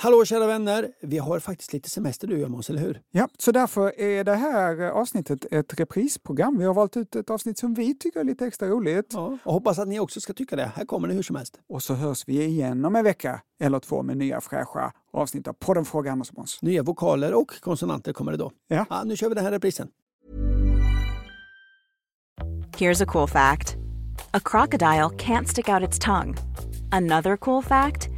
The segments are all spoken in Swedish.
Hallå kära vänner! Vi har faktiskt lite semester du och jag Måns, eller hur? Ja, så därför är det här avsnittet ett reprisprogram. Vi har valt ut ett avsnitt som vi tycker är lite extra roligt. Ja, och hoppas att ni också ska tycka det. Här kommer det hur som helst. Och så hörs vi igen om en vecka eller två med nya fräscha avsnitt av podden Fråga Anders och Måns. Nya vokaler och konsonanter kommer det då. Ja. ja. Nu kör vi den här reprisen. Here's a cool fact. A crocodile can't stick out its tongue. Another cool fact.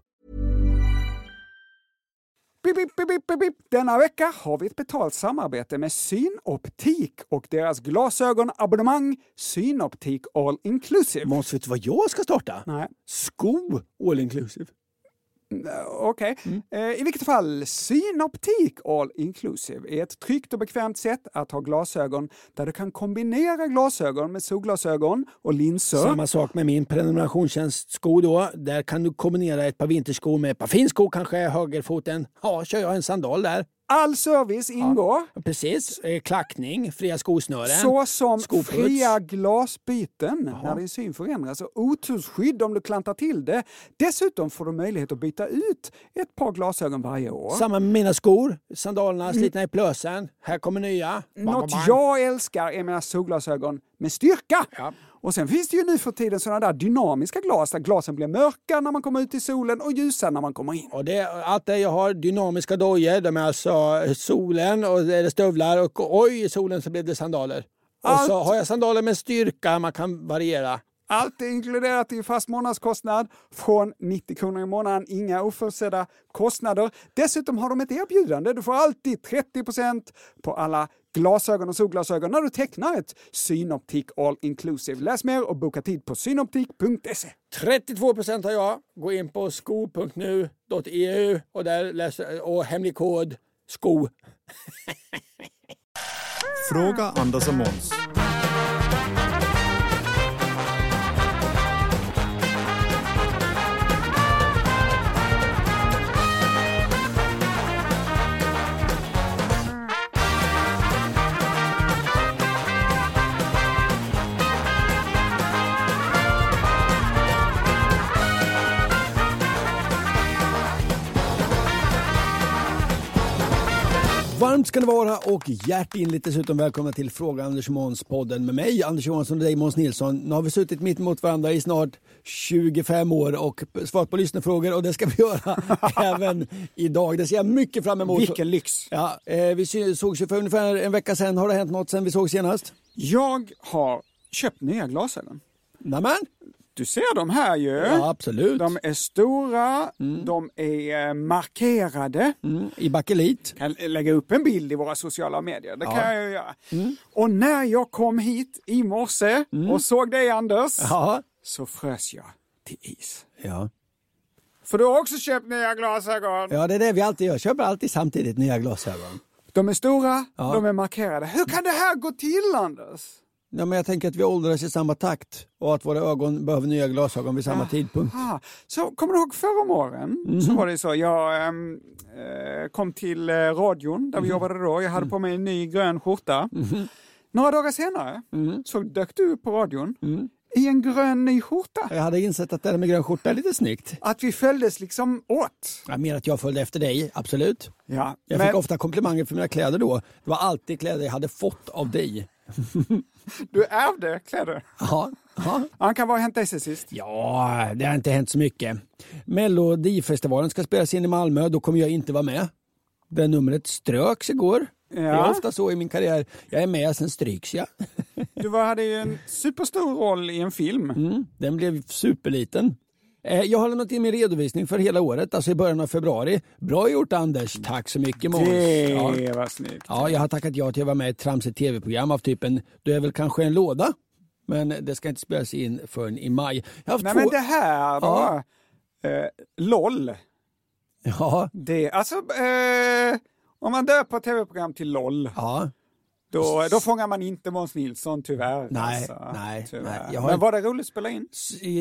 Bip, bip, bip, bip. Denna vecka har vi ett betalt samarbete med Synoptik och deras glasögonabonnemang Synoptik All Inclusive. Måns, vet du vad jag ska starta? Nej. Sko all inclusive. Okej. Mm. Eh, I vilket fall, Synoptik All Inclusive är ett tryggt och bekvämt sätt att ha glasögon där du kan kombinera glasögon med solglasögon och linser. Samma sak med min prenumerationstjänst sko då. Där kan du kombinera ett par vinterskor med ett par finskor kanske, högerfoten. Ja, kör jag en sandal där. All service ingår, Precis. Eh, Klackning, fria skosnören. så som skoputs. fria glasbyten när din syn förändras och otursskydd om du klantar till det. Dessutom får du möjlighet att byta ut ett par glasögon varje år. Samma med mina skor. Sandalerna slitna i plösen. Här kommer nya. Bam, bam, Något bam. jag älskar är mina solglasögon med styrka. Ja. Och sen finns det ju nu för tiden sådana där dynamiska glas där glasen blir mörka när man kommer ut i solen och ljusa när man kommer in. Och det, allt det jag har, dynamiska dojor, de är alltså solen och det är stövlar och oj, i solen så blev det sandaler. Och så Allt. har jag sandaler med styrka, man kan variera. Allt är inkluderat i fast månadskostnad från 90 kronor i månaden, inga oförutsedda kostnader. Dessutom har de ett erbjudande. Du får alltid 30% på alla glasögon och solglasögon när du tecknar ett Synoptik All Inclusive. Läs mer och boka tid på synoptik.se. 32 procent har jag. Gå in på sko.nu.eu och där läser och hemlig kod SKO. Fråga Anders och Måns. Varmt ska det vara och hjärtinligt dessutom välkomna till Fråga Anders Måns podden med mig Anders Johansson och dig Måns Nilsson. Nu har vi suttit mitt emot varandra i snart 25 år och svarat på lyssnarfrågor och det ska vi göra även idag. Det ser jag mycket fram emot. Vilken lyx! Ja, eh, vi sågs ju för ungefär en vecka sedan. Har det hänt något sen vi såg senast? Jag har köpt nya glasögon. Nämen? Du ser dem här ju. Ja, absolut. De är stora, de är eh, markerade. Mm, I bakelit. kan lägga upp en bild i våra sociala medier. Det kan jag göra. Och när jag kom hit i morse och såg dig Anders, Ja. så frös jag till is. Ja. För du har också köpt nya glasögon. ja, det är det vi alltid gör. Köper alltid samtidigt nya glasögon. De är stora, Ja. de är markerade. Hur kan det här gå till Anders? Ja, men jag tänker att vi åldras i samma takt och att våra ögon behöver nya glasögon vid samma tidpunkt. Ah, så kommer du ihåg förra om åren? Så var det så, jag eh, kom till eh, radion där vi jobbade då. Jag hade på mig en ny grön skjorta. Några dagar senare så dök du upp på radion i en grön ny skjorta. Jag hade insett att det där med grön skjorta är lite snyggt. Att vi följdes liksom åt. Ja, mer att jag följde efter dig, absolut. Ja, Jag men fick ofta komplimanger för mina kläder då. Det var alltid kläder jag hade fått av dig. Du ärvde kläder. Ja, ja. Ankan, vad har hänt dig sen sist? ja, det har inte hänt så mycket. Melodifestivalen ska spelas in i Malmö, då kommer jag inte vara med. Det numret ströks igår. Det är Ja. ofta så i min karriär. Jag är med, sen stryks jag. Du var, hade ju en superstor roll i en film. Mm, den blev superliten. Eh, Jag har lämnat in min redovisning för hela året, alltså i början av februari. Bra gjort Anders, tack så mycket Måns. Ja. Det var snyggt. Ja, jag har tackat ja till att vara med i ett tramsigt tv-program av typen Du är väl kanske en låda? Men det ska inte spelas in förrän i maj. Nej två... men det här var eh, LOL. Ja, Det, alltså, eh, om man döper tv-program till LOL ja. Då, då fångar man inte Måns Nilsson tyvärr. Nej, alltså. nej, tyvärr. nej. Har Men var det roligt att spela in?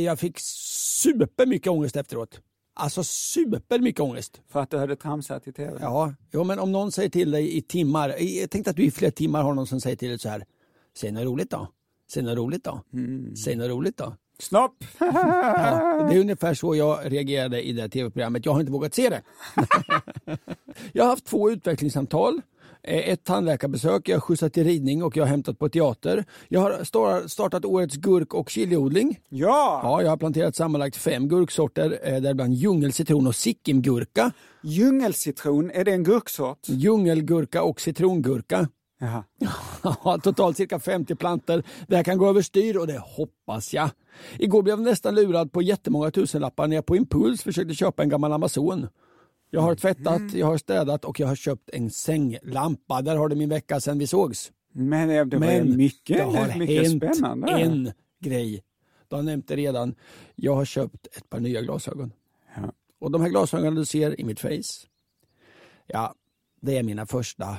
Jag fick supermycket ångest efteråt. Alltså supermycket ångest. För att du hade tramsat i tv? Ja, jo, men om någon säger till dig i timmar, jag tänkte att du i flera timmar har någon som säger till dig så här, säg något roligt då, säg något roligt då, säg något roligt då. Snopp! Ja, det är ungefär så jag reagerade i det tv-programmet. Jag har inte vågat se det. jag har haft två utvecklingssamtal. Eh, Ett tandläkarbesök, jag har skjutsat till ridning och jag har hämtat på teater. Jag har star- startat årets gurk och chiliodling. Ja! Ja, jag har planterat sammanlagt fem gurksorter, eh, däribland djungelcitron och sikkimgurka. Djungelcitron, är det en gurksort? Djungelgurka och citrongurka. Jaha. Ja, totalt cirka 50 planter. Det här kan gå överstyr och det hoppas jag. Igår blev jag nästan lurad på jättemånga tusenlappar när jag på impuls försökte köpa en gammal Amazon. Jag har tvättat, jag har städat och jag har köpt en sänglampa. Där har du min vecka sedan vi sågs. Men det var Men mycket, det har mycket hänt spännande. en grej. Du har nämnt det redan. Jag har köpt ett par nya glasögon. Ja. Och de här glasögonen du ser i mitt face, ja, det är mina första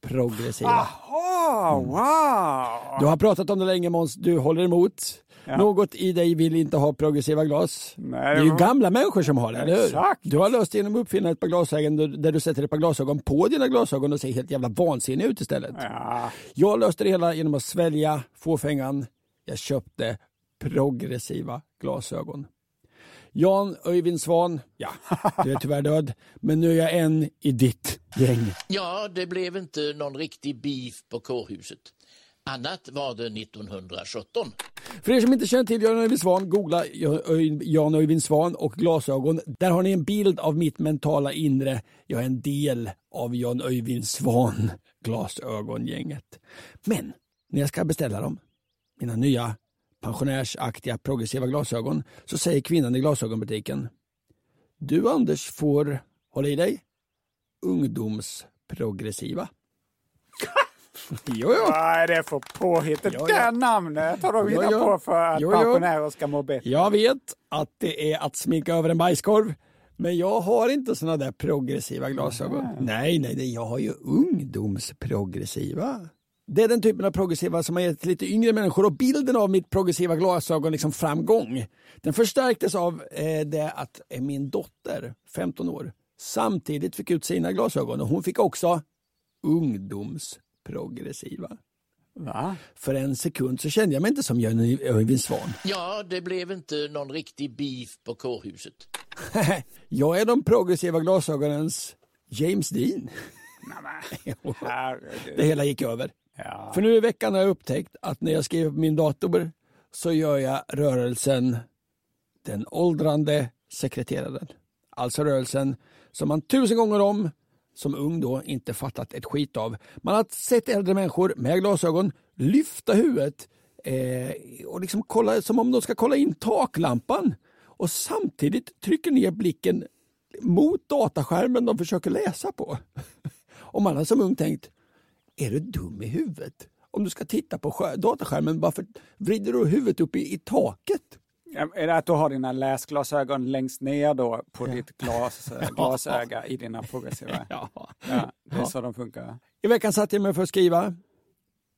progressiva. Jaha, wow! Du har pratat om det länge Måns, du håller emot. Ja. Något i dig vill inte ha progressiva glas. Nej, det är ju gamla människor som har det, eller hur? Exakt. Du har löst det genom att uppfinna ett par glasögon där- där du sätter ett par glasögon på dina glasögon och ser helt jävla vansinnig ut istället. Ja. Jag löste det hela genom att svälja fåfängan. Jag köpte progressiva glasögon. Jan Öyvind Svan, ja, du är tyvärr död, men nu är jag en i ditt gäng. Ja, det blev inte någon riktig beef på kårhuset. Annat var det 1917. För er som inte känner till Jan Öyvind Svan, googla Jan Öyvind Svan och glasögon. Där har ni en bild av mitt mentala inre. Jag är en del av Jan Öyvind Svan glasögongänget. Men när jag ska beställa dem, mina nya pensionärsaktiga progressiva glasögon, så säger kvinnan i glasögonbutiken. Du Anders får, håll i dig, ungdomsprogressiva. jo, jo. Är det för påhitt? Det där namnet har de hittat på för att Jo, jo. pensionärer ska må bättre. Jag vet att det är att sminka över en bajskorv. Men jag har inte såna där progressiva glasögon. Nej, nej, nej, jag har ju ungdomsprogressiva. Det är den typen av progressiva som har gett lite yngre människor och bilden av mitt progressiva glasögon liksom framgång. Den förstärktes av eh, det att min dotter, 15 år, samtidigt fick ut sina glasögon och hon fick också ungdomsprogressiva. Va? För en sekund så kände jag mig inte som Jan Öyvind Svan. Ja, det blev inte någon riktig beef på kårhuset. Jag är de progressiva glasögonens James Dean. Det hela gick över. Ja. För nu i veckan har jag upptäckt att när jag skriver på min dator så gör jag rörelsen den åldrande sekreteraren. Alltså rörelsen som man tusen gånger om som ung då inte fattat ett skit av. Man har sett äldre människor med glasögon lyfta huvudet eh, och liksom kolla, som om de ska kolla in taklampan och samtidigt trycker ner blicken mot dataskärmen de försöker läsa på. Och man har som ung tänkt, är du dum i huvudet? Om du ska titta på dataskärmen, varför vrider du huvudet upp i, i taket? Ja, Är det att du har dina läsglasögon längst ner då på ditt glas, glasöga i dina progressiva? Ja. Ja, det är så de funkar. I veckan satte jag mig för att skriva,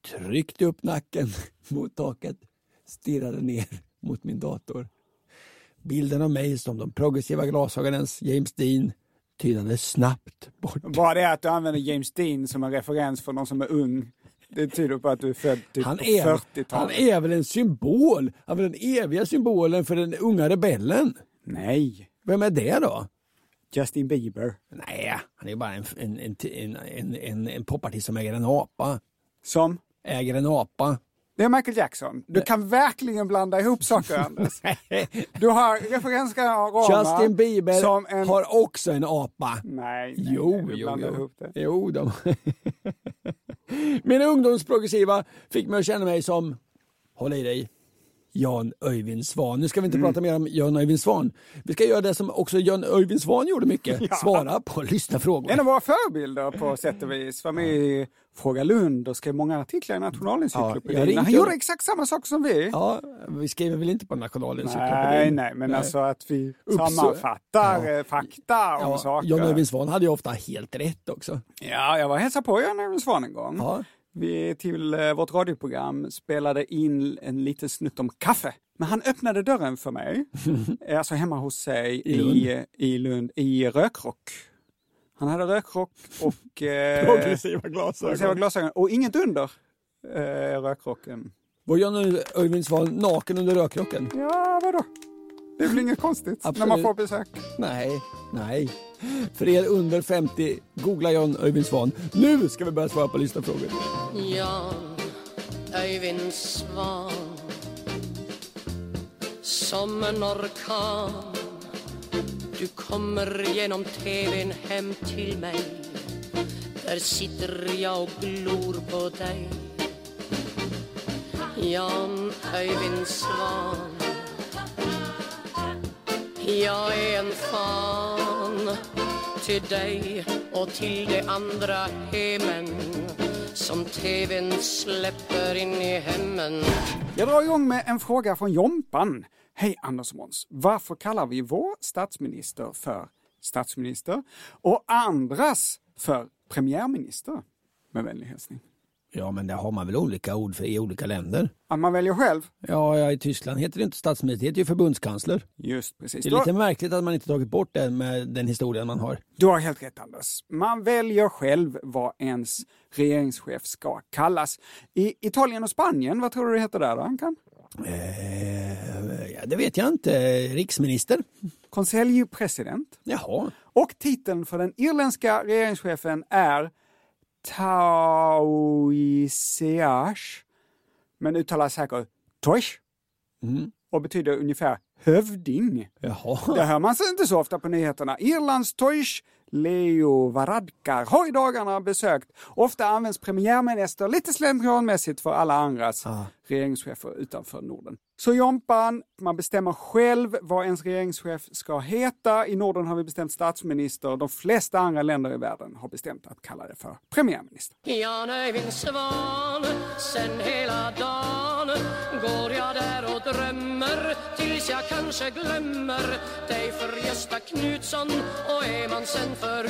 tryckte upp nacken mot taket, stirrade ner mot min dator. Bilden av mig som de progressiva glasögonens James Dean tynade snabbt bort. Bara det att du använder James Dean som en referens för någon som är ung, det tyder på att du är född typ Han på är, han 40-talet. är väl en symbol, han är väl den eviga symbolen för den unga rebellen. Nej, Vem är det då? Justin Bieber. Nej, han är bara en, en, en, en, en, en, en popartist som äger en apa. Som? Äger en apa. Det är Michael Jackson. Du kan verkligen blanda ihop saker, Anders. Du har referensramar Justin Bieber som en... har också en apa. Nej, nej, Jo, nej, jo, jo. ihop det. Jo, de. Mina ungdomsprogressiva fick mig att känna mig som, håll i dig, Jan Öyvind Svan. Nu ska vi inte Mm. prata mer om Jan Öyvind Svan. Vi ska göra det som också Jan Öyvind Svan gjorde mycket. Svara på lyssnarfrågor. En av våra förebilder på sätt och vis var med i Fråga Lund och skrev många artiklar i Ja, Nationalencyklopedin. ringde han gjorde exakt samma sak som vi. Ja, vi skriver väl inte på Nationalencyklopedin? Nej, nej, men alltså att vi sammanfattar eh, fakta om Ja, saker. Jan Öyvind Svan hade ju ofta helt rätt också. Ja, jag var och hälsade på Jan Öyvind Svan en gång. Ja. Vi till eh, vårt radioprogram spelade in en liten snutt om kaffe. Men han öppnade dörren för mig, eh, alltså hemma hos sig I Lund? i, i Lund, i rökrock. Han hade rökrock och eh, Progressiva progressiva glasögon. glasögon och inget under eh, rökrocken. Var John Öjvind Svan naken under rökrocken? Ja, vadå? Det är väl inget konstigt när man Absolut. får besök. Nej, nej. För er under 50, googla John Öjvind Svan. Nu ska vi börja svara på lyssnarfrågor. Jan Öjvind Svan Som en orkan Du kommer genom tvn hem till mig Där sitter jag och glor på dig Jan Öjvind Svan jag är en fan till dig och till de andra hemmen som tvn släpper in i hemmen Jag drar igång med en fråga från Jompan. Hej Anders och Måns. Varför kallar vi vår statsminister för statsminister och andras för premiärminister? Med vänlig hälsning. Ja, men det har man väl olika ord för i olika länder. Att man väljer själv? Ja, ja, i Tyskland heter det inte statsminister, det heter ju förbundskansler. Just precis. Det är lite märkligt att man inte tagit bort det med den historien man har. du har helt rätt Anders. Man väljer själv vad ens regeringschef ska kallas. I Italien och Spanien, vad tror du det heter där då, Ankan? Eh, ja, det vet jag inte. Riksminister? Conselho president. Jaha. Och titeln för den irländska regeringschefen är Taoiseach, men uttalas säkert Toish Mm. och betyder ungefär hövding. Jaha. Det hör man sig inte så ofta på nyheterna. Irlands Toish Leo Varadkar har i dagarna besökt. Ofta används premiärminister lite slentrianmässigt för alla andras Ah. regeringschefer utanför Norden. Så Jompan, man bestämmer själv vad ens regeringschef ska heta. I Norden har vi bestämt statsminister. De flesta andra länder i världen har bestämt att kalla det för premiärminister. Jan Öjvind Svan Sen hela dagen går jag där och drömmer tills jag kanske glömmer dig för Gösta Knutsson och är man sen för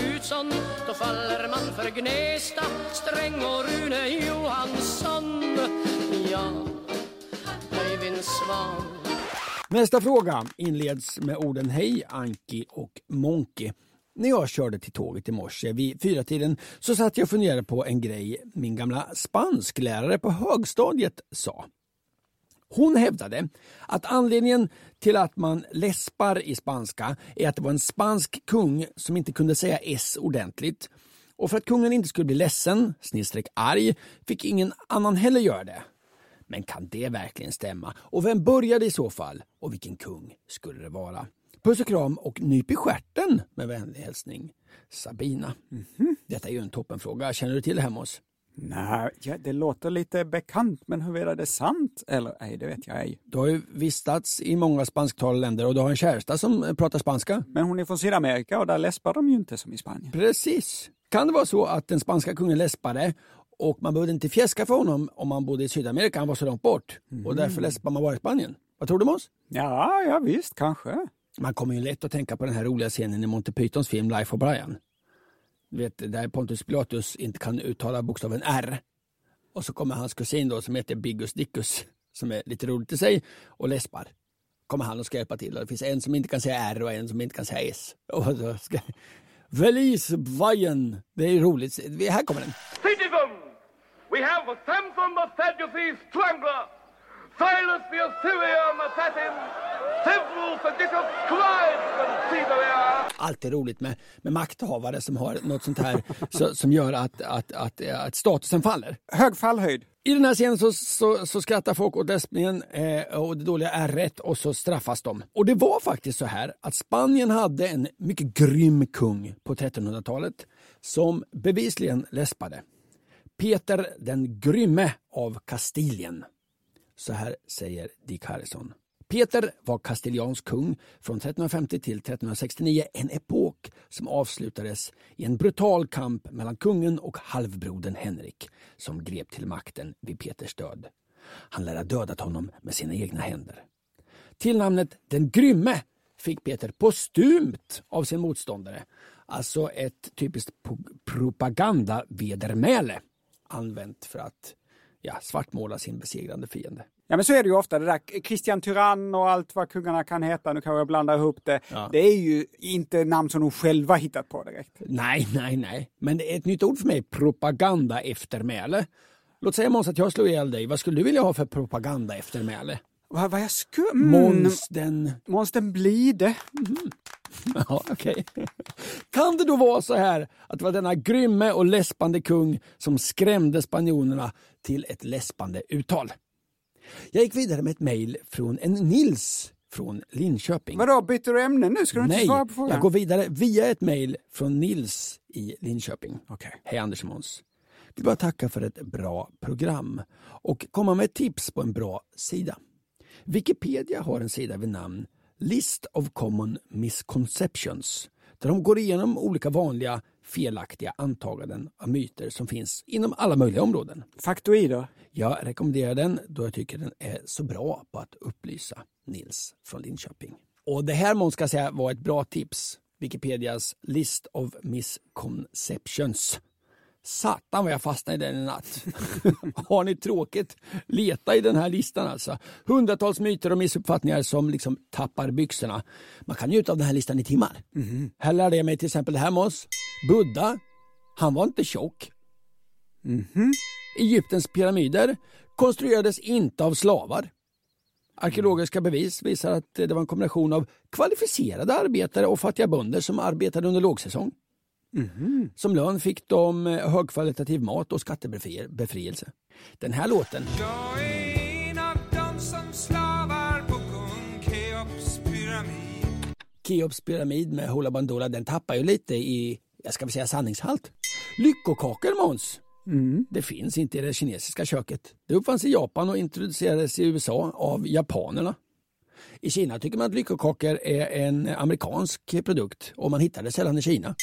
då faller man för Gnesta, Sträng och Rune Johansson Ja, Öjvind Svan Nästa fråga inleds med orden Hej Anki och Monki. När jag körde till tåget i morse vid fyra tiden så satt jag och funderade på en grej min gamla spansklärare på högstadiet sa. Hon hävdade att anledningen till att man läspar i spanska är att det var en spansk kung som inte kunde säga S ordentligt. Och för att kungen inte skulle bli ledsen, snedstreck arg, fick ingen annan heller göra det. Men kan det verkligen stämma? Och vem började i så fall? Och vilken kung skulle det vara? Puss och kram och nyp i stjärten med vänlig hälsning Sabina. Mhm. Detta är ju en toppenfråga. Känner du till det här Måns? Nej, ja, det låter lite bekant, men huruvida det är sant eller ej, det vet jag ej. Du har ju vistats i många spansktalande länder och du har en käresta som eh, pratar spanska. Men hon är från Sydamerika och där läspar de ju inte som i Spanien. Precis. Kan det vara så att den spanska kungen läspade och man behövde inte fjäska för honom om man bodde i Sydamerika, han var så långt bort. Och därför läspar man bara i Spanien. Vad tror du Måns? Ja, ja visst, kanske. Man kommer ju lätt att tänka på den här roliga scenen i Monty Pythons film Life of Brian. Vet, där Pontus Pilatus inte kan uttala bokstaven R. Och så kommer hans kusin då som heter Biggus Dickus, som är lite roligt i sig, och läspar. Kommer han och ska hjälpa till. Och det finns en som inte kan säga R och en som inte kan säga S. Och så ska... Velis Bayern. Det är roligt. Här kommer den. Citizen, we have Samson the Sadducee Strangler, Silas the Assyrian Assassin, several seditious scribes and Caesarea. Alltid roligt med, med makthavare som har något sånt här så, som gör att, att, att, att statusen faller. Hög fallhöjd. I den här scenen så, så, så skrattar folk åt läspningen eh, och det dåliga ärret och så straffas de. Och det var faktiskt så här att Spanien hade en mycket grym kung på 1300-talet som bevisligen läspade. Peter den grymme av Kastilien. Så här säger Dick Harrison. Peter var kastiliansk kung från 1350 till 1369, en epok som avslutades i en brutal kamp mellan kungen och halvbrodern Henrik som grep till makten vid Peters död. Han lär ha dödat honom med sina egna händer. Tillnamnet Den grymme fick Peter postumt av sin motståndare. Alltså ett typiskt propagandavedermäle. använt för att ja, svartmåla sin besegrande fiende. Ja men så är det ju ofta, det där Christian Tyrann och allt vad kungarna kan heta, nu kan jag blanda ihop det. Ja. Det är ju inte namn som de själva hittat på direkt. Nej, nej, nej. Men ett nytt ord för mig, propaganda eftermäle. Låt säga Måns att jag slår ihjäl dig. Vad skulle du vilja ha för propaganda eftermäle? Vad, vad jag skulle... Mm, Måns den... Måns den blide. Ja, okej. Kan det då vara så här att det var denna grymme och läspande kung som skrämde spanjorerna till ett läspande uttal? Jag gick vidare med ett mejl från en Nils från Linköping. Vadå, byter du ämne nu? Ska du inte Nej, svara på frågan? jag går vidare via ett mejl från Nils i Linköping. Okej. Hej Anders och Måns. Vill bara tacka för ett bra program och komma med tips på en bra sida. Wikipedia har en sida vid namn List of Common Misconceptions där de går igenom olika vanliga felaktiga antaganden av myter som finns inom alla möjliga områden. Faktoider. Jag rekommenderar den då jag tycker den är så bra på att upplysa Nils från Linköping. Och det här ska jag säga var ett bra tips. Wikipedias List of Misconceptions. Satan vad jag fastnade i den i natt. Har ni tråkigt? Leta i den här listan alltså. Hundratals myter och missuppfattningar som liksom tappar byxorna. Man kan njuta av den här listan i timmar. Här lärde jag mig till exempel det här Måns. Buddha, han var inte tjock. Egyptens pyramider konstruerades inte av slavar. Arkeologiska bevis visar att det var en kombination av kvalificerade arbetare och fattiga bönder som arbetade under lågsäsong. Som lön fick de eh, högkvalitativ mat och skattebefrielse. Den här låten Jag är en av dem som slavar på kung Keops pyramid. Keops pyramid med Hoola Bandoola, den tappar ju lite i, jag ska väl säga sanningshalt. Lyckokakor Måns, det finns inte i det kinesiska köket. Det uppfanns i Japan och introducerades i USA av japanerna. I Kina tycker man att lyckokakor är en amerikansk produkt och man hittar det sällan i Kina.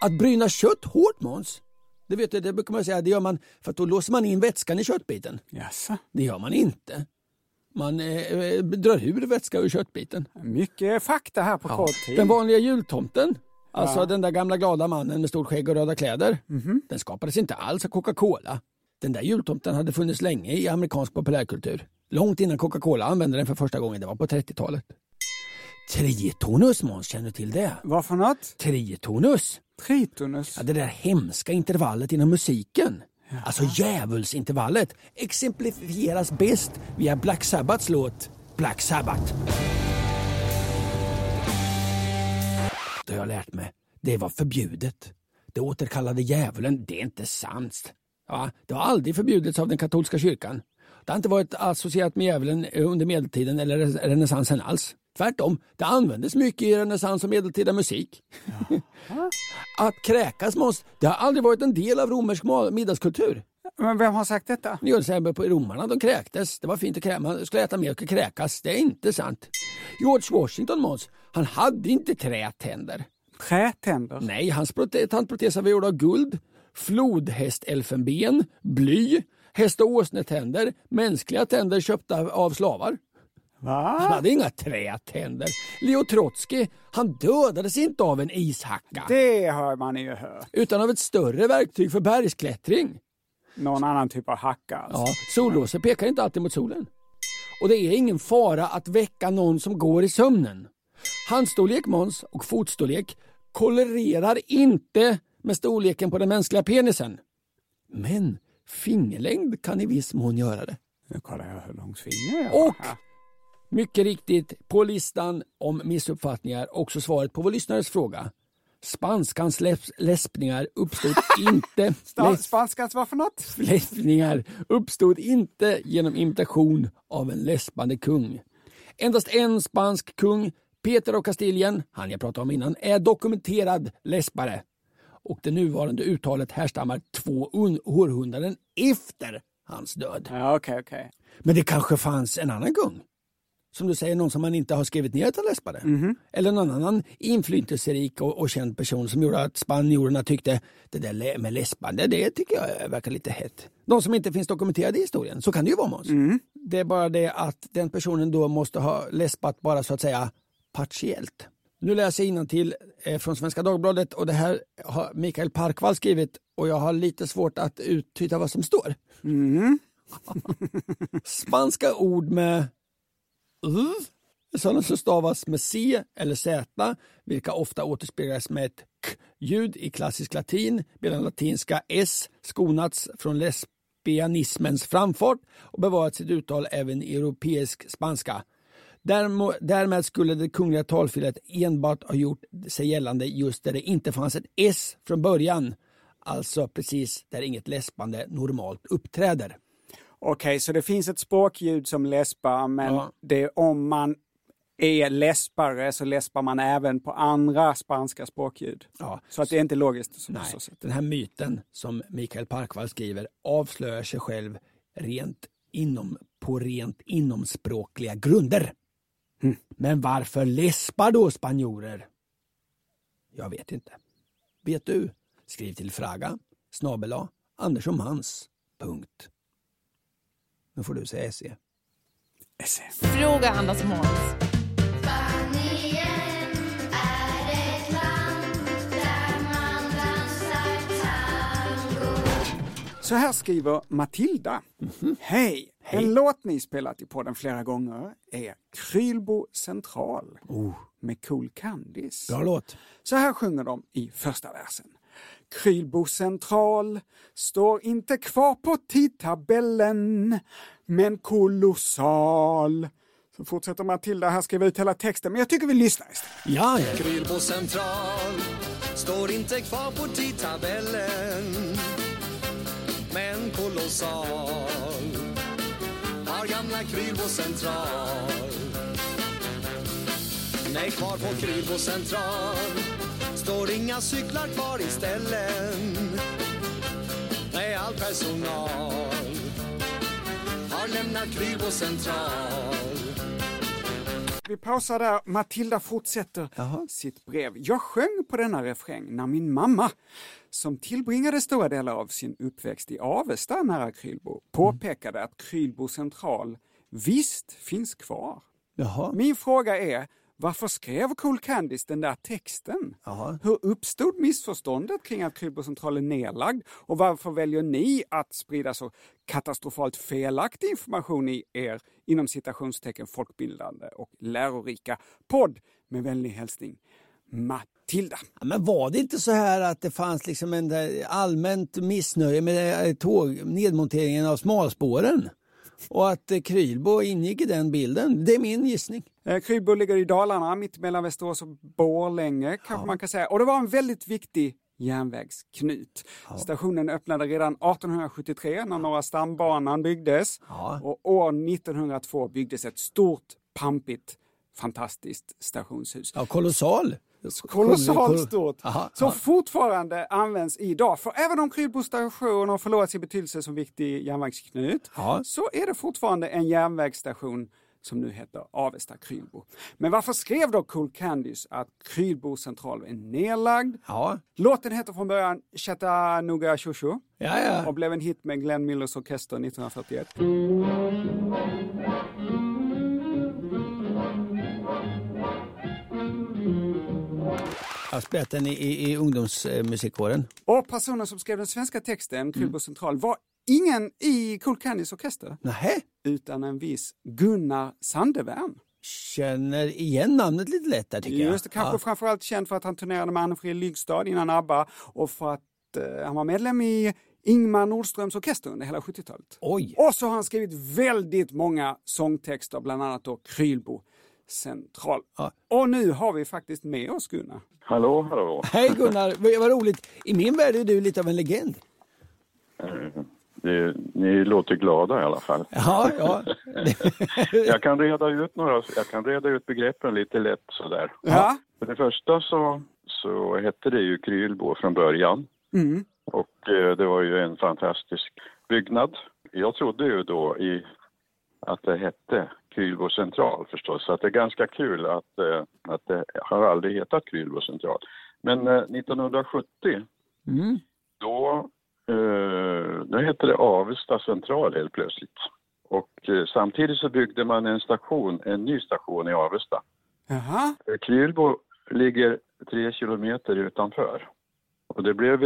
Att bryna kött hårt Måns, det, vet du, det brukar man säga, det gör man för att då låser man in vätskan i köttbiten. Jaså? Det gör man inte. Man eh, drar ur vätska ur köttbiten. Mycket fakta här på kort tid. Den vanliga jultomten, alltså den där gamla glada mannen med stort skägg och röda kläder, den skapades inte alls av Coca-Cola. Den där jultomten hade funnits länge i amerikansk populärkultur. Långt innan Coca-Cola använde den för första gången, det var på 30-talet. Tritonus Måns, känner du till det? Vad för något? Tritonus? Tritonus? Ja, det där hemska intervallet inom musiken. Alltså djävulsintervallet exemplifieras bäst via Black Sabbaths låt Black Sabbath. Det har jag lärt mig. Det var förbjudet. Det återkallade djävulen, det är inte sant. Ja, det har aldrig förbjudits av den katolska kyrkan. Det har inte varit associerat med djävulen under medeltiden eller renässansen alls. Tvärtom, det användes mycket i renässans och medeltida musik. Att kräkas måste, det har aldrig varit en del av romersk middagskultur. Men vem har sagt detta? Exempel på romarna, de kräktes. Det var fint att kräka, man skulle äta mer och kräkas. Det är inte sant. George Washington Måns, han hade inte trätänder. Trätänder? Nej, hans prote- tandproteser var gjorda av guld, flodhästelfenben, bly, häst och åsnetänder, mänskliga tänder köpta av slavar. Han Va? hade inga trätänder. Leo Trotsky, han dödades inte av en ishacka. Det har man ju hört. Utan av ett större verktyg för bergsklättring. Någon annan typ av hacka alltså. Ja, solroser pekar inte alltid mot solen. Och det är ingen fara att väcka någon som går i sömnen. Handstorlek Måns och fotstorlek kollererar inte med storleken på den mänskliga penisen. Men fingerlängd kan i viss mån göra det. Nu kollar jag hur långt finger jag har Och mycket riktigt på listan om missuppfattningar också svaret på vår lyssnares fråga. Spanskans läs- läspningar uppstod inte Spanskans vad för något? läspningar uppstod inte genom imitation av en läspande kung. Endast en spansk kung, Peter av Kastilien, han jag pratade om innan, är dokumenterad läspare. Och det nuvarande uttalet härstammar två un- århundraden efter hans död. Ja, okej, okej. Men det kanske fanns en annan kung? Som du säger, någon som man inte har skrivit ner att han läspade? Eller någon annan inflytelserik och, och känd person som gjorde att spanjorerna tyckte det där med läspande, det tycker jag verkar lite hett. De som inte finns dokumenterade i historien, så kan det ju vara Måns. Det är bara det att den personen då måste ha läspat bara så att säga partiellt. Nu läser jag till eh, från Svenska Dagbladet och det här har Mikael Parkvall skrivit och jag har lite svårt att uttyda vad som står. Mm. Spanska ord med u, sådana som stavas med c eller z, vilka ofta återspeglas med ett k-ljud i klassisk latin, medan latinska s skonats från lesbianismens framfart och bevarat sitt uttal även i europeisk spanska. Därmed skulle det kungliga talfelet enbart ha gjort sig gällande just där det inte fanns ett s från början, alltså precis där inget läspande normalt uppträder. Okej, så det finns ett språkljud som läspar, men Ja. det om man är läspare så läspar man även på andra spanska språkljud. Ja. Så att det är inte logiskt. Så, Nej, så sätt. den här myten som Mikael Parkvall skriver avslöjar sig själv rent inom, på rent inomspråkliga grunder. Men varför läspar då spanjorer? Jag vet inte. Vet du? Skriv till Fraga snabela Anderssonmans. Punkt. Nu får du säga SE. SE. Fråga Anders Måns. Så här skriver Matilda. Hej! En låt ni spelat i podden flera gånger är Krylbo central med Cool Candice. Bra låt. Så här sjunger de i första versen. Krylbo central står inte kvar på tidtabellen, men kolossal. Så fortsätter Matilda här skriva ut hela texten, men jag tycker vi lyssnar istället. Ja, ja. Krylbo central står inte kvar på tidtabellen men kolossal har Krylbo central. Nej, kvar på Krylbo central. Står inga cyklar kvar i ställen. Nej, all personal har lämnat Krylbo central. Vi pausar där. Matilda fortsätter sitt brev. Jag sjöng på denna refräng när min mamma, som tillbringade stora delar av sin uppväxt i Avesta nära Krylbo, påpekade att Krylbo central visst finns kvar. Jaha. Min fråga är, varför skrev Cool Candice den där texten? Jaha. Hur uppstod missförståndet kring att Krylbo central är nedlagd? Och varför väljer ni att sprida så katastrofalt felaktig information i er, inom citationstecken, folkbildande och lärorika podd? Med vänlig hälsning, Matilda. Ja, Men var det inte så här att det fanns liksom en där allmänt missnöje med eh, tåg, nedmonteringen av smalspåren? Och att eh, Krylbo ingick i den bilden? Det är min gissning. Eh, Krylbo ligger i Dalarna, mitt mellan Västerås och Borlänge kanske man kan säga. Och det var en väldigt viktig järnvägsknut. Stationen öppnade redan 1873 när Norra stambanan byggdes. Ja. Och år 1902 byggdes ett stort, pampigt, fantastiskt stationshus. Ja, kolossal. Kolossalt Kol- stort. Aha, som ja. fortfarande används idag. För även om Krylbo station har förlorat sin betydelse som viktig järnvägsknut Ja. så är det fortfarande en järnvägsstation som nu heter Avesta Krylbo. Men varför skrev då Cool Candice att Krylbo central är nedlagd? Ja, Låten heter från början Chattanooga Shoshu ja, ja. och blev en hit med Glenn Millers orkester 1941. Jag har spelat den i, i, i ungdomsmusikkåren. Och personen som skrev den svenska texten, Krylbo central, var ingen i Cool Candice orkester Nähä? utan en viss Gunnar Sandevärn. Känner igen namnet lite lätt där tycker jag. Just det, kanske Ja. framförallt känd för att han turnerade med Anne-Frid Lygstad innan ABBA och för att eh, han var medlem i Ingmar Nordströms orkester under hela 70-talet. Oj! Och så har han skrivit väldigt många sångtexter, bland annat då Krylbo central. Ja. Och nu har vi faktiskt med oss Gunnar. Hallå, hallå. Hej Gunnar, vad vad roligt. I min värld är du lite av en legend. Eh, Det, ni låter glada i alla fall. Ja, ja. Jag kan reda ut några, jag kan reda ut begreppen lite lätt sådär. Ja. För det första så, så hette det ju Krylbo från början. Mm. Och eh, det var ju en fantastisk byggnad. Jag trodde ju då i att det hette Krylbo central förstås. Så att det är ganska kul att, eh, att det har aldrig hetat Krylbo central. Men eh, 1970 Mm. då, eh, då hette det Avesta central helt plötsligt. Och eh, samtidigt så byggde man en station, en ny station i Avesta. Jaha. Eh, Krylbo ligger tre kilometer utanför. Och det blev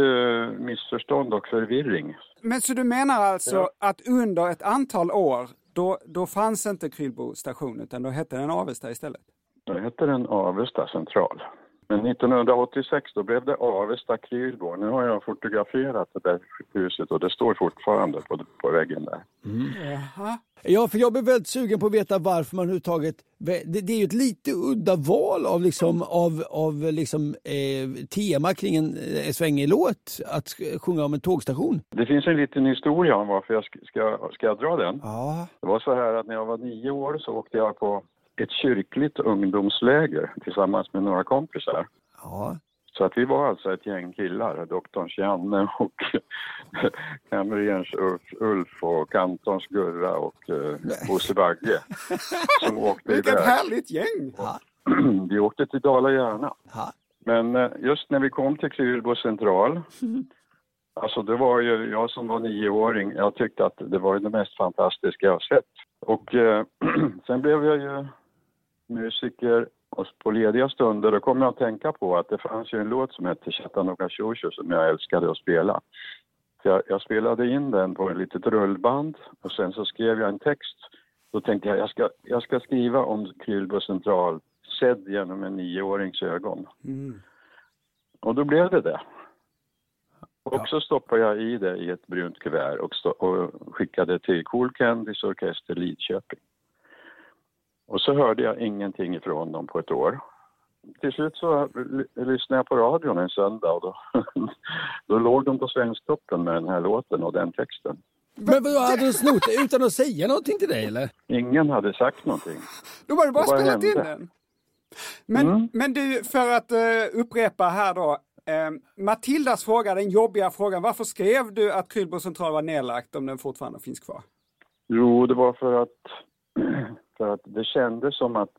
missförstånd och förvirring. Men så du menar alltså Ja. att under ett antal år, då, då fanns inte Krylbo station utan då hette den Avesta istället? Då hette den Avesta central. Men 1986 då blev det Avesta Krylbo. Nu har jag fotograferat det där huset och det står fortfarande på, på väggen där. Jaha. Ja, för jag blev väldigt sugen på att veta varför man överhuvudtaget... Det, det är ju ett lite udda val av, liksom, av, av liksom, eh, tema kring en eh, svängig låt, att sjunga om en tågstation. Det finns en liten historia om varför jag ska, ska, ska jag dra den. Ja. Det var så här att när jag var nio år så åkte jag på ett kyrkligt ungdomsläger tillsammans med några kompisar. Ja. Så att vi var alltså ett gäng killar, doktorns Janne och kamrerens Ulf, Ulf och kantons Gurra och eh, Bosse Bagge som åkte Vilket iväg. härligt gäng! vi åkte till Dala-Järna. Men eh, just när vi kom till Krylbo central, alltså det var ju jag som var nioåring, jag tyckte att det var det mest fantastiska jag sett. Och eh, sen blev jag ju musiker och på lediga stunder då kom jag att tänka på att det fanns ju en låt som hette Chattanooga Shoshu som jag älskade att spela. Jag, jag spelade in den på ett litet rullband och sen så skrev jag en text. Då tänkte jag jag ska, jag ska skriva om Krylbo central sedd genom en nioårings ögon. Mm. Och då blev det det. Och så stoppade jag i det i ett brunt kuvert och, och skickade till Cool Candys Orkester Lidköping. Och så hörde jag ingenting ifrån dem på ett år. Till slut så lyssnade jag på radion en söndag och då, då låg de på Svensktoppen med den här låten och den texten. Men vadå, hade de snott det utan att säga någonting till dig eller? Ingen hade sagt någonting. Då var det bara spelat in den. Men, Mm. men du, för att eh, upprepa här då. Eh, Matildas fråga, den jobbiga frågan, varför skrev du att Krylbo central var nedlagt om den fortfarande finns kvar? Jo, det var för att, för att det kändes som att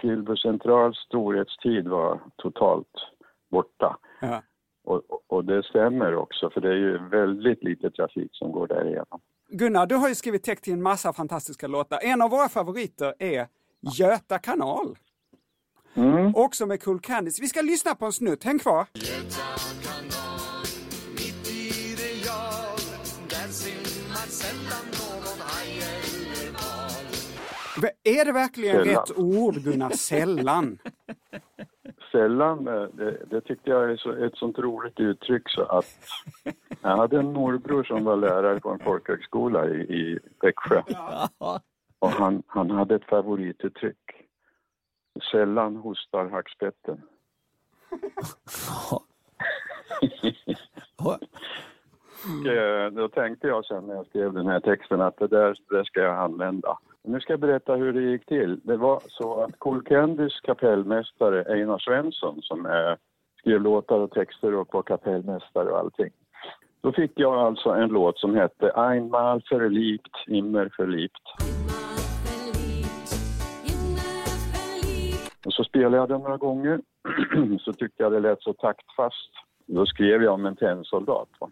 Krylbo centrals storhetstid var totalt borta. Ja. Och, och det stämmer också, för det är ju väldigt lite trafik som går där igenom. Gunnar, du har ju skrivit text till en massa fantastiska låtar. En av våra favoriter är Göta kanal. Mm. Också med Cool Candies. Vi ska lyssna på en snutt, häng kvar. Mitt Är det verkligen Sällan. rätt ord, Gunnar? Sällan. Sällan, eh, det, det tyckte jag är så, ett sånt roligt uttryck så att jag hade en morbror som var lärare på en folkhögskola i, i Växjö. Och han, han hade ett favorituttryck. Sällan hostar hackspetten. Och, eh, då tänkte jag sen när jag skrev den här texten att det där, det där ska jag använda. Nu ska jag berätta hur det gick till. Det var så att Cool Candys kapellmästare Einar Svensson som är, skrev låtar och texter och var kapellmästare och allting. Då fick jag alltså en låt som hette Einmal verliebt, immer verliebt. Och så spelade jag den några gånger. så tyckte jag det lät så taktfast. Då skrev jag om en tennsoldat. Va?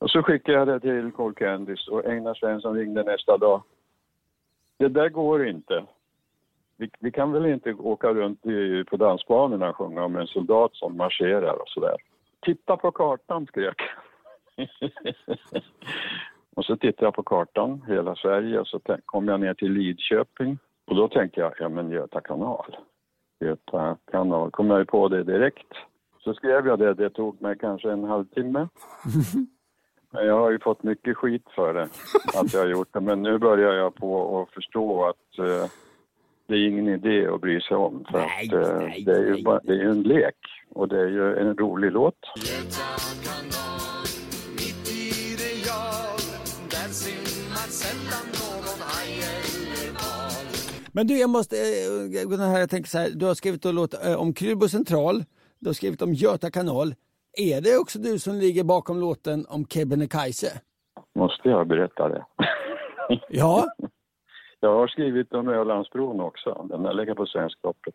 Och så skickade jag det till Cool Candys och Einar Svensson ringde nästa dag. Det där går inte. Vi, vi kan väl inte åka runt i, på dansbanorna och sjunga om en soldat som marscherar och sådär. Titta på kartan, skrek Och så tittade jag på kartan, hela Sverige, och så kom jag ner till Lidköping. Och då tänkte jag, ja men Göta kanal. Göta kanal, kom jag ju på det direkt. Så skrev jag det, det tog mig kanske en halvtimme. Jag har ju fått mycket skit för det, att jag har gjort det. Men nu börjar jag på att förstå att eh, det är ingen idé att bry sig om. För Nej, att eh, nej, det är ju bara, det är en lek och det är ju en rolig låt. Men du, jag måste, eh, Gunnar, jag tänker så här, du har skrivit en låt eh, om Krylbo central, du har skrivit om Göta kanal. Är det också du som ligger bakom låten om Kebnekaise? Måste jag berätta det? Ja, Jag har skrivit om Ölandsbron också. Den har legat på Svensktoppen.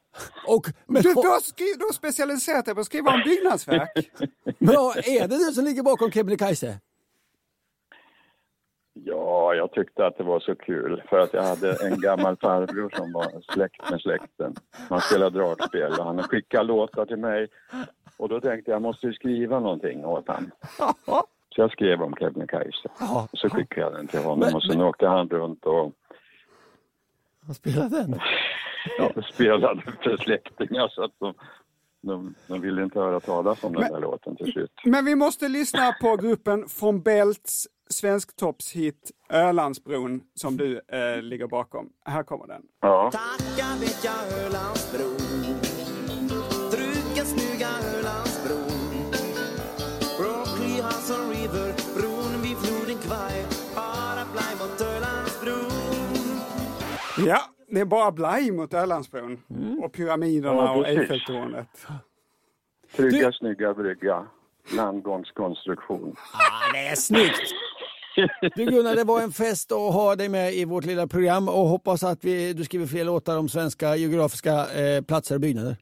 och men, Du, du, har skri- du har specialiserat dig på att skriva om byggnadsverk. men ja, är det du som ligger bakom Kebnekaise? Ja, jag tyckte att det var så kul för att jag hade en gammal farbror som var släkt med släkten. Man spelade dragspel och han skickade låtar till mig och då tänkte jag, jag måste ju skriva någonting åt han. Så jag skrev om Kebnekaise. Och så skickade jag den till honom och sen åkte han runt och Vad spelar den? ja, spelade för släktingar så att de, de, de ville inte höra talas om den Men- där låten till slut. Men vi måste lyssna på gruppen från Belts svensktoppshit Ölandsbron som du eh, ligger bakom. Här kommer den. Ja. Tacka vet jag Ölandsbron Truken snygga Ölandsbron Broccoli Hudson River Bron vid floden Kwai Bara blaj mot Ölandsbron Ja, det är bara blaj mot Ölandsbron. Och pyramiderna Ja, och. Eiffeltornet. Trygga, snygga brygga. Landgångskonstruktion. Ah, det är snyggt! Du Gunnar, det var en fest att ha dig med i vårt lilla program och hoppas att vi, du skriver fler låtar om svenska geografiska eh, platser och byggnader.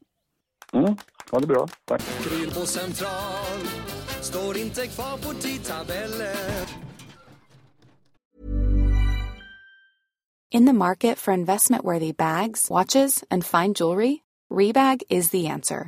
Mm, ha det bra. Tack. Krylbo central Står inte kvar på tidtabellen In the market for investment-worthy bags, watches, and fine jewelry, Rebag is the answer.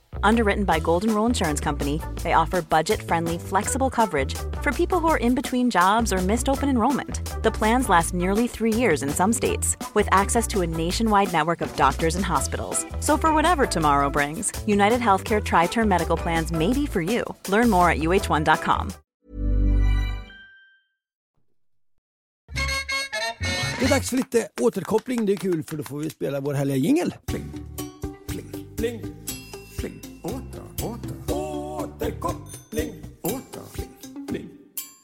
Underwritten by Golden Rule Insurance Company, they offer budget friendly, flexible coverage for people who are in between jobs or missed open enrollment. The plans last nearly three years in some states, with access to a nationwide network of doctors and hospitals. So, for whatever tomorrow brings, United Healthcare Tri Term Medical Plans may be for you. Learn more at uh1.com. Det är dags för lite återkoppling. Det är kul för då får vi spela vår härliga jingel. Pling, pling, åter, åter Återkoppling, åter, pling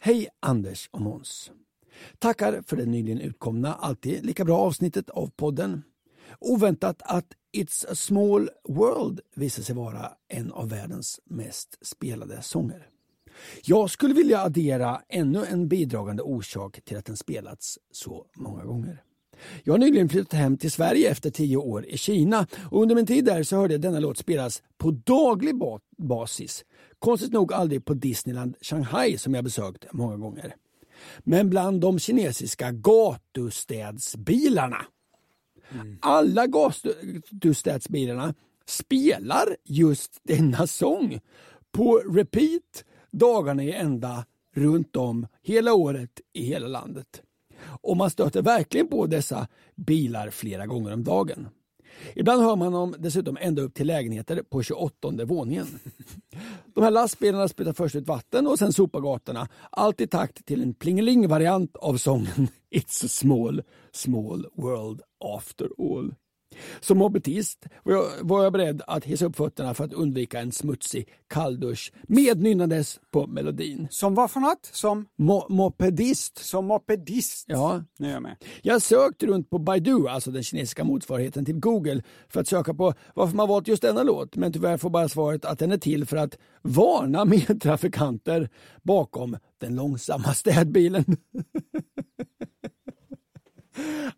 Hej Anders och Måns. Tackar för det nyligen utkomna, alltid lika bra avsnittet av podden. Oväntat att It's a small world visar sig vara en av världens mest spelade sånger. Jag skulle vilja addera ännu en bidragande orsak till att den spelats så många gånger. Jag har nyligen flyttat hem till Sverige efter tio år i Kina och under min tid där så hörde jag denna låt spelas på daglig ba- basis. Konstigt nog aldrig på Disneyland Shanghai som jag besökt många gånger. Men bland de kinesiska gatustädsbilarna. Alla gatustädsbilarna spelar just denna sång på repeat dagarna i ända runt om hela året i hela landet. Och man stöter verkligen på dessa bilar flera gånger om dagen. Ibland hör man dem dessutom ända upp till lägenheter på 28 våningen. De här lastbilarna sprutar först ut vatten och sen sopar gatorna. Allt i takt till en plingeling-variant av sången It's a small, small world after all. Som mopedist var jag, var jag beredd att hissa upp fötterna för att undvika en smutsig kalldusch mednynnandes på melodin. Som vad för något? Som? Mo mopedist. Som mopedist? Ja. Nu är jag med. Jag har sökt runt på Baidu, alltså den kinesiska motsvarigheten till Google, för att söka på varför man valt just denna låt, men tyvärr får bara svaret att den är till för att varna medtrafikanter bakom den långsamma städbilen.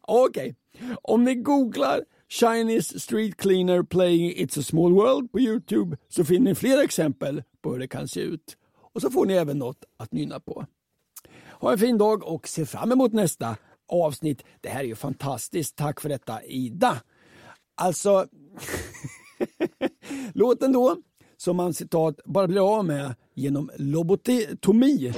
Okej, om ni googlar Chinese Street Cleaner Playing It's a Small World på Youtube så finner ni fler exempel på hur det kan se ut. Och så får ni även något att nynna på. Ha en fin dag och se fram emot nästa avsnitt. Det här är ju fantastiskt. Tack för detta Ida. Alltså, Låten då, som man citat bara blir av med genom lobotomi.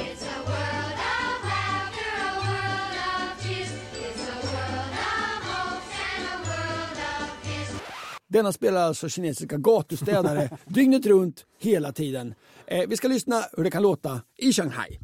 Denna spelar alltså kinesiska gatustädare dygnet runt, hela tiden. Eh, vi ska lyssna hur det kan låta i Shanghai.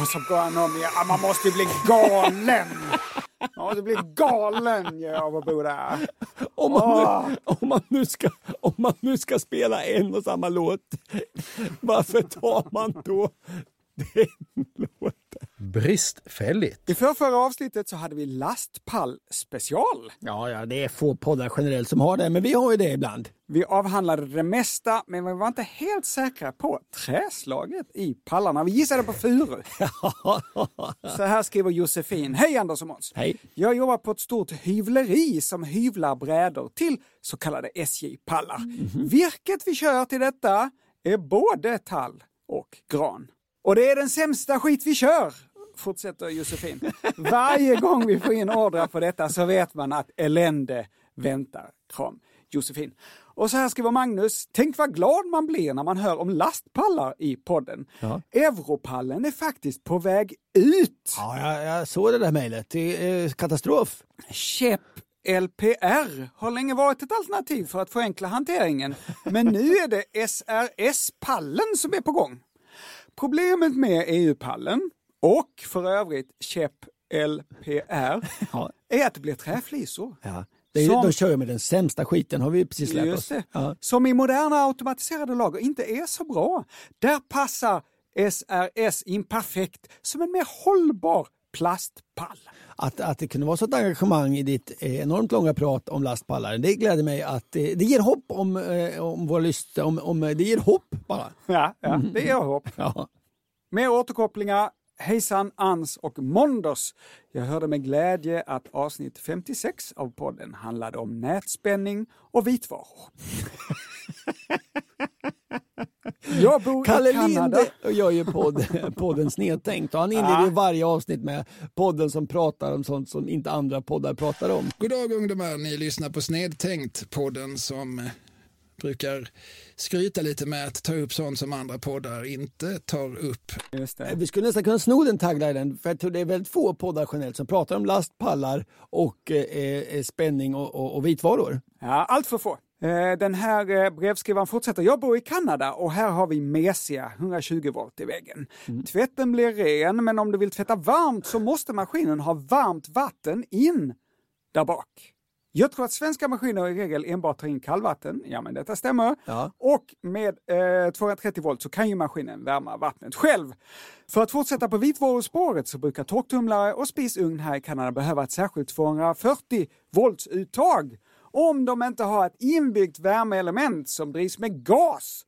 Och så går han om igen. Man måste ju bli galen! Man måste bli galen ja, av att bo där. Om man, nu, om, man nu ska, om man nu ska spela en och samma låt, varför tar man då den låten? Bristfälligt. I förra avsnittet så hade vi lastpall special. Ja, ja, det är få poddar generellt som har det, men vi har ju det ibland. Vi avhandlade det mesta, men vi var inte helt säkra på träslaget i pallarna. Vi gissade på furu. Så här skriver Josefin. Hej Anders och Måns! Hej! Jag jobbar på ett stort hyvleri som hyvlar brädor till så kallade SJ-pallar. Virket vi kör till detta är både tall och gran. Och det är den sämsta skit vi kör! Fortsätter Josefin. Varje gång vi får in ordrar på detta så vet man att elände väntar. Kram. Josefin. Och så här skriver Magnus. Tänk vad glad man blir när man hör om lastpallar i podden. Ja. Europallen är faktiskt på väg ut. Ja, jag, jag såg det där mejlet. Det är katastrof. Käpp LPR har länge varit ett alternativ för att förenkla hanteringen, men nu är det SRS-pallen som är på gång. Problemet med EU-pallen, och för övrigt Käpp LPR, är att det blir träflisor. Ja. Det är, Som- De kör ju med den sämsta skiten har vi precis lärt oss. Ja. Som i moderna automatiserade lager inte är så bra. Där passar SRS in perfekt som en mer hållbar plastpall. Att, att det kunde vara så ett engagemang i ditt eh, enormt långa prat om lastpallar, det gläder mig att eh, det ger hopp om, eh, om våra lyssnare, om, om, det ger hopp bara. Ja, ja det ger hopp. Ja. Mer återkopplingar. Hejsan Ans och Monders. Jag hörde med glädje att avsnitt 56 av podden handlade om nätspänning och vitvaror. Jag bor Kalle i Kanada. Linde gör ju podd, podden Snedtänkt och han inleder Ja. varje avsnitt med podden som pratar om sånt som inte andra poddar pratar om. God dag ungdomar, ni lyssnar på Snedtänkt, podden som brukar skryta lite med att ta upp sånt som andra poddar inte tar upp. Just Vi skulle nästan kunna sno den taglinen, för jag tror det är väldigt få poddar generellt som pratar om lastpallar och eh, eh, spänning och, och, och vitvaror. Ja, allt för få. Eh, Den här eh, brevskrivaren fortsätter. Jag bor i Kanada och här har vi mesiga 120 volt i väggen. Tvätten blir ren, men om du vill tvätta varmt så måste maskinen ha varmt vatten in där bak. Jag tror att svenska maskiner i regel enbart tar in kallvatten. Ja, men detta stämmer. Och med eh, 230 volt så kan ju maskinen värma vattnet själv. För att fortsätta på vitvaruspåret så brukar torktumlare och spisugn här i Kanada behöva ett särskilt 240 volts uttag. Om de inte har ett inbyggt värmeelement som drivs med gas,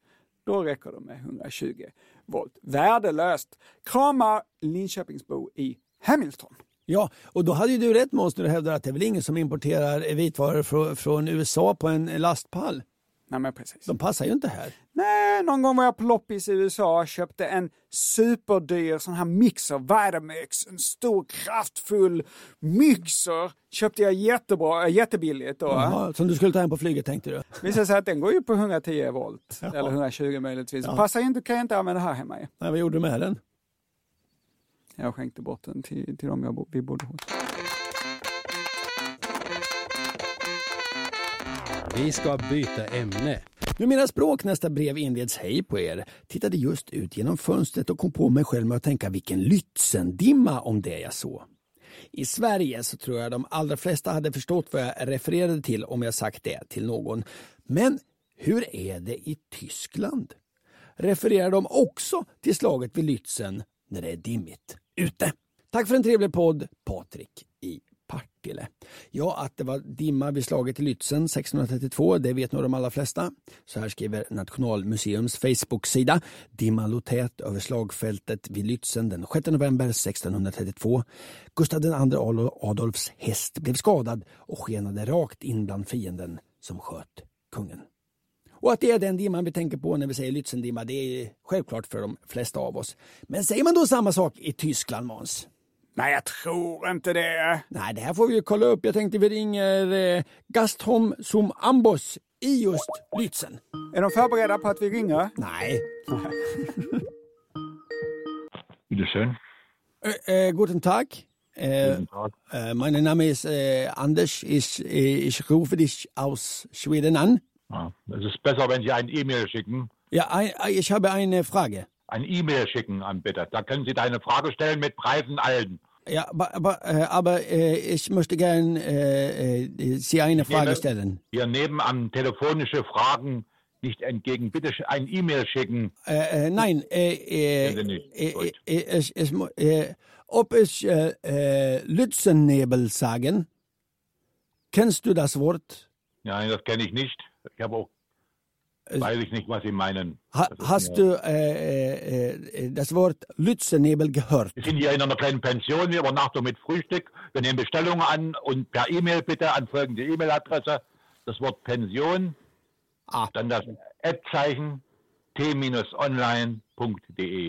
då räcker det med 120 volt. Värdelöst. Kramar Linköpingsbo i Hamilton. Ja, och då hade ju du rätt Måns när du hävdar att det är väl ingen som importerar vitvaror från, från USA på en lastpall. Nej, men precis. De passar ju inte här. Nej, någon gång var jag på loppis i USA och köpte en superdyr sån här mixer, Vitamix, en stor kraftfull mixer. Köpte jag jättebra, äh, jättebilligt då. Jaha, som du skulle ta hem på flyget tänkte du? Visade sig att den går ju på 110 volt, eller 120 möjligtvis. Ja. Passar inte, kan jag inte använda här hemma. Nej, vad gjorde du med den? Jag skänkte bort den till, till dem jag bo, vi bodde hos. Vi ska byta ämne. Nu mina språk nästa brev inleds hej på er. Tittade just ut genom fönstret och kom på mig själv med att tänka vilken Lützendimma om det jag såg. I Sverige så tror jag de allra flesta hade förstått vad jag refererade till om jag sagt det till någon. Men hur är det i Tyskland? Refererar de också till slaget vid Lützen när det är dimmigt ute? Tack för en trevlig podd, Patrik i Partille. Ja, att det var dimma vid slaget i Lützen 1632, det vet nog de allra flesta. Så här skriver Nationalmuseums Facebook-sida. Dimma låg tät över slagfältet vid Lützen den 6 november 1632. Gustav II Adolfs häst blev skadad och skenade rakt in bland fienden som sköt kungen. Och att det är den dimman vi tänker på när vi säger Lützendimma, det är självklart för de flesta av oss. Men säger man då samma sak i Tyskland, Måns? Nej, jag tror inte det. Nej, det här får vi ju kolla upp. Jag tänkte vi ringer eh, Gastholm som Ambos i just Lützen. Är de förberedda på att vi ringer? Nej. Schön. Äh, äh, guten Tag. Äh, Guten Tag. äh, mein Name ist äh, Anders. Ich, äh, ich rufe dich aus Schweden an. Ja, es ist besser, wenn Sie ein E-Mail schicken. Ja, ich habe eine Frage. Ein E-Mail schicken an bitte. Da können Sie deine Frage stellen mit Preisen allen. Ja, aber, aber, äh, aber äh, ich möchte gern äh, äh, Sie eine Frage nehme- stellen. Wir nehmen an telefonische Fragen nicht entgegen. Bitte ein E-Mail schicken. Äh, nein, äh, äh, ich, ich, mu- äh, ob ich Lützennebel sagen, kennst du das Wort? Nein, das kenne ich nicht. Ich habe auch, weiß ich nicht, was Sie meinen. Ha, hast du äh, äh, äh, das Wort Lützennebel gehört? Wir sind hier in einer kleinen Pension, wir übernachten mit Frühstück. Wir nehmen Bestellungen an und per E-Mail bitte an folgende E-Mail-Adresse. Das Wort Pension, dann das Ad-Zeichen t-online.de.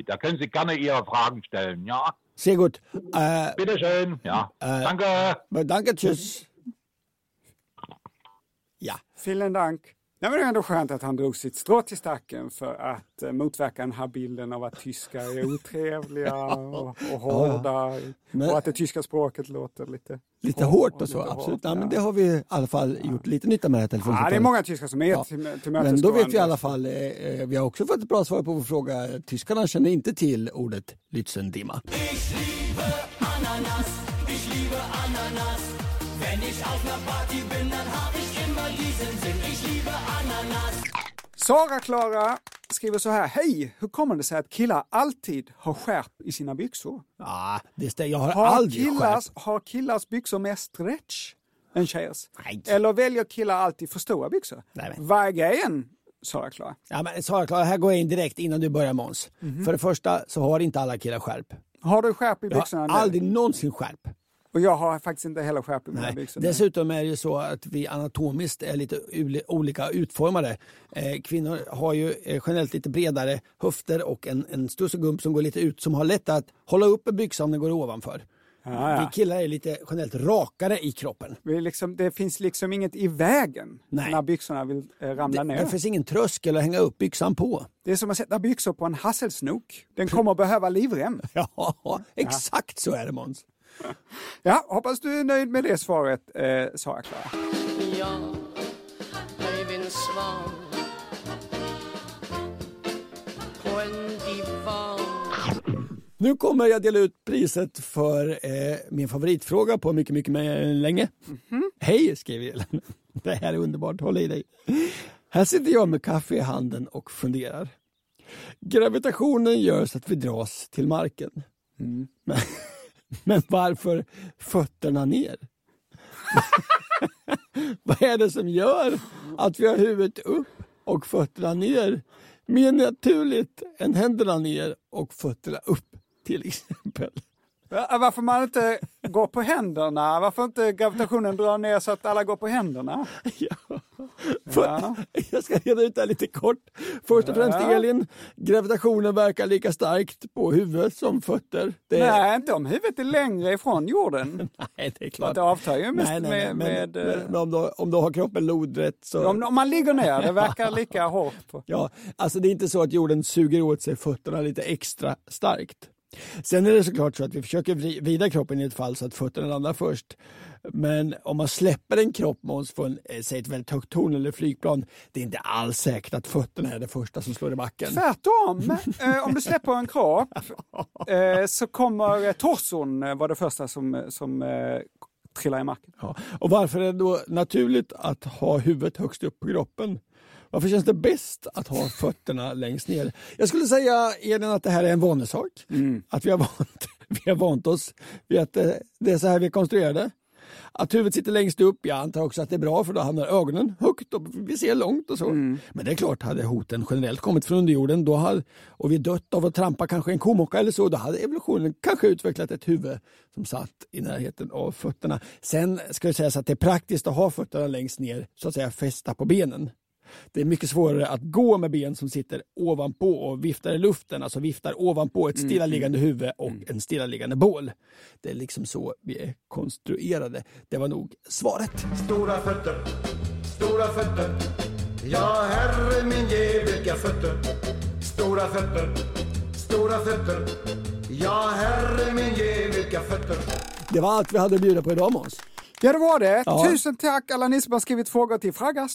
Da können Sie gerne Ihre Fragen stellen, ja? Sehr gut. Äh, Bitte schön, ja. äh, Danke. Danke, tschüss. Ja. Vielen Dank. Nej, men det är ändå skönt att han drog sitt strå till stacken för att eh, motverka den här bilden av att tyskar är otrevliga och, och hårda Men- och att det tyska språket låter lite... Lite hårt och så, lite absolut. hårt, Ja, men ja. det har vi i alla fall gjort lite nytta med det här Ja, det är många tyskar som är till, till Men då vet vi i alla fall, eh, eh, vi har också fått ett bra svar på vår fråga. Tyskarna känner inte till ordet Lützendimma. Sara Klara skriver så här. Hej! Hur kommer det sig att killar alltid har skärp i sina byxor? Ja, det jag har, Har aldrig killars, skärp. har killars byxor mer stretch än tjejers? Eller väljer killar alltid för stora byxor? Nej, men- Vad är grejen, Sara Klara? Ja, men Sara Klara, här går jag in direkt innan du börjar Måns. Mhm. För det första så har inte alla killar skärp. Har du skärp i Jag byxorna? har nu? aldrig någonsin skärp. Och jag har faktiskt inte heller skärp i mina byxor. Dessutom är det ju så att vi anatomiskt är lite olika utformade. Eh, kvinnor har ju eh, generellt lite bredare höfter och en, en stussegump som går lite ut som har lätt att hålla upp en byxa om den går ovanför. Ja, ja. Vi killar är lite generellt rakare i kroppen. Liksom, det finns liksom inget i vägen Nej. när byxorna vill eh, ramla Det, ner. det finns ingen tröskel att hänga upp byxan på. Det är som att sätta byxor på en hasselsnok. Den kommer att behöva livrem. Ja, exakt så är det Måns. Ja, hoppas du är nöjd med det svaret, eh, Sara Klara. Jag, Öyvind Svan På en divan Nu kommer jag dela ut priset för eh, min favoritfråga på mycket, mycket mer än länge. Hej, skriver Elin. Det här är underbart, håll i dig. Här sitter jag med kaffe i handen och funderar. Gravitationen gör så att vi dras till marken. Men, men varför fötterna ner? Vad är det som gör att vi har huvudet upp och fötterna ner? Mer naturligt än händerna ner och fötterna upp till exempel. Ja, Varför man inte går på händerna? Varför inte gravitationen drar ner så att alla går på händerna? För, Jag ska reda ut det här lite kort. Först och främst Ja. Elin, gravitationen verkar lika starkt på huvud som fötter. Det Nej, inte om huvudet är längre ifrån jorden. Nej, det är klart. det avtar ju mest Nej, nej, nej, med... men, med eh, men om, du, om du har kroppen lodrätt så... om, om man ligger ner, det verkar lika hårt. På. Ja, alltså det är inte så att jorden suger åt sig fötterna lite extra starkt. Sen är det såklart så att vi försöker vri- vrida kroppen i ett fall så att fötterna landar först. Men om man släpper en kropp Måns, från eh, säg ett väldigt högt torn eller flygplan, det är inte alls säkert att fötterna är det första som slår i backen. Tvärtom, eh, om du släpper en kropp eh, så kommer eh, torson eh, vara det första som, som eh, trillar i marken. Ja. Och varför är det då naturligt att ha huvudet högst upp på kroppen? Varför känns det bäst att ha fötterna längst ner? Jag skulle säga Elin att det här är en vanesak. Att vi har, vant, vi har vant oss vid att det, det är så här vi är konstruerade. Att huvudet sitter längst upp, jag antar också att det är bra för då hamnar ögonen högt och vi ser långt och så. Mm. Men det är klart, hade hoten generellt kommit från underjorden då hade, och vi dött av att trampa kanske en komocka eller så, då hade evolutionen kanske utvecklat ett huvud som satt i närheten av fötterna. Sen ska det sägas att det är praktiskt att ha fötterna längst ner, så att säga fästa på benen. Det är mycket svårare att gå med ben som sitter ovanpå och viftar i luften, alltså viftar ovanpå ett Mm, stillaliggande huvud och en stillaliggande bål. Det är liksom så vi är konstruerade. Det var nog svaret. Stora fötter, stora fötter Ja, herre min ge vilka fötter Stora fötter, stora fötter Ja, herre min ge vilka fötter Det var allt vi hade att bjuda på idag Måns. Ja, det var det. Ja. Tusen tack alla ni som har skrivit frågor till fragga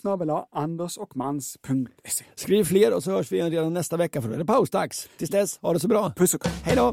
andersochmans.se. Skriv fler och så hörs vi igen redan nästa vecka för då är det pausdags. Tills dess, ha det så bra. Puss och kram. Hej då!